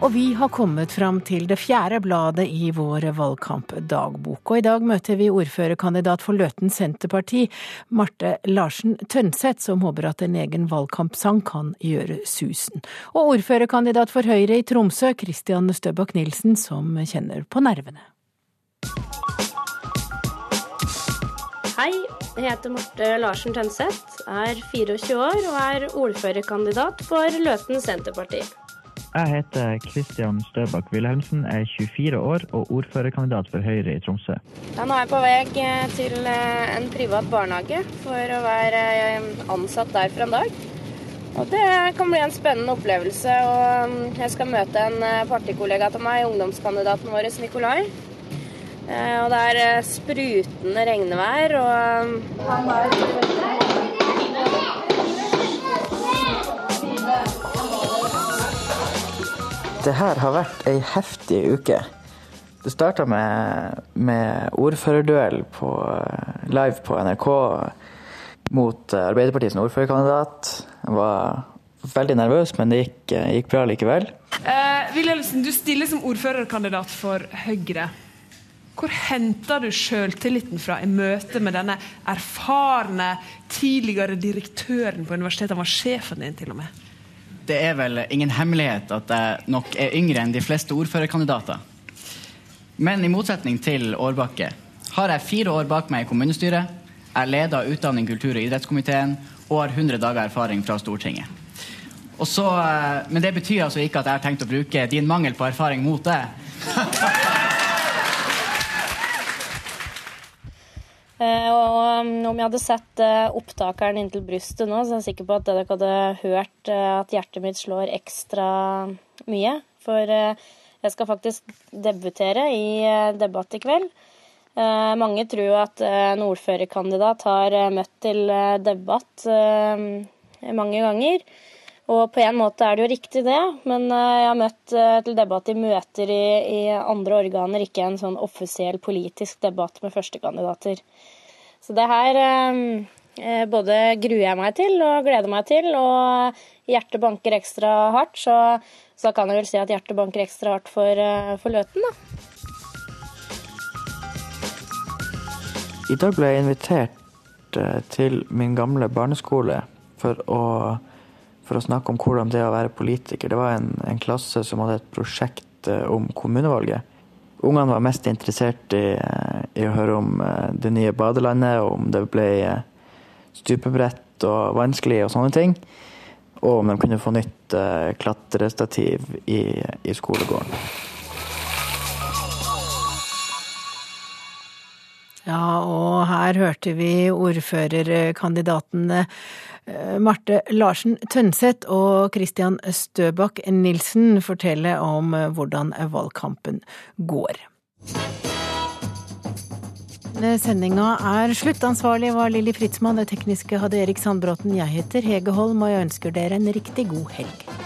Og vi har kommet fram til det fjerde bladet i vår valgkampdagbok. Og i dag møter vi ordførerkandidat for Løten Senterparti, Marte Larsen Tønseth, som håper at en egen valgkampsang kan gjøre susen. Og ordførerkandidat for Høyre i Tromsø, Christian Støbakk Nilsen, som kjenner på nervene. Hei, jeg heter Marte Larsen Tønseth, er 24 år og er ordførerkandidat for Løten Senterparti. Jeg heter Kristian Støbakk Wilhelmsen, er 24 år og ordførerkandidat for Høyre i Tromsø. Ja, nå er jeg på vei eh, til eh, en privat barnehage for å være eh, ansatt der for en dag. Og Det kan bli en spennende opplevelse. og Jeg skal møte en partikollega til meg, ungdomskandidaten vår Nikolai. Og det er sprutende regnvær. og han har Det her har vært ei heftig uke. Det starta med, med ordførerduell på, live på NRK mot Arbeiderpartiets ordførerkandidat. Jeg var veldig nervøs, men det gikk, gikk bra likevel. Eh, Wilhelmsen, du stiller som ordførerkandidat for Høyre. Hvor henter du sjøltilliten fra i møte med denne erfarne tidligere direktøren på universitetet? Han var sjefen din, til og med. Det er vel ingen hemmelighet at jeg nok er yngre enn de fleste ordførerkandidater. Men i motsetning til Årbakke har jeg fire år bak meg i kommunestyret. Jeg leder utdanning, kultur- og idrettskomiteen og har 100 dager erfaring fra Stortinget. Så, eh, men det betyr altså ikke at jeg har tenkt å bruke din mangel på erfaring mot det. og um, om jeg hadde sett eh, opptakeren inntil brystet nå, så er jeg sikker på at dere hadde hørt eh, at hjertet mitt slår ekstra mye. For jeg skal faktisk debutere i debatt i kveld. Mange tror jo at en ordførerkandidat har møtt til debatt mange ganger. Og på en måte er det jo riktig, det. Men jeg har møtt til debatt i møter i, i andre organer, ikke en sånn offisiell politisk debatt med førstekandidater. Så det her, ehm, eh, både gruer jeg meg til og gleder meg til, og hjertet banker ekstra hardt. Så, så kan jeg vel si at hjertet banker ekstra hardt for, eh, for Løten, da. I dag ble jeg invitert eh, til min gamle barneskole for å, for å snakke om hvordan det å være politiker. Det var en, en klasse som hadde et prosjekt eh, om kommunevalget. Ungene var mest interessert i, i, å høre om eh, det nye badelandet, om det ble stupebrett og vanskelig og sånne ting. Og om de kunne få nytt klatrestativ i, i skolegården. Ja, og her hørte vi ordførerkandidatene eh, Marte Larsen Tønseth og Christian Støbakk Nilsen fortelle om eh, hvordan valgkampen går. Sendinga er slutt. Ansvarlig var Lilly Fritzmann. Det tekniske hadde Erik Sandbråten. Jeg heter Hege Holm, og jeg ønsker dere en riktig god helg.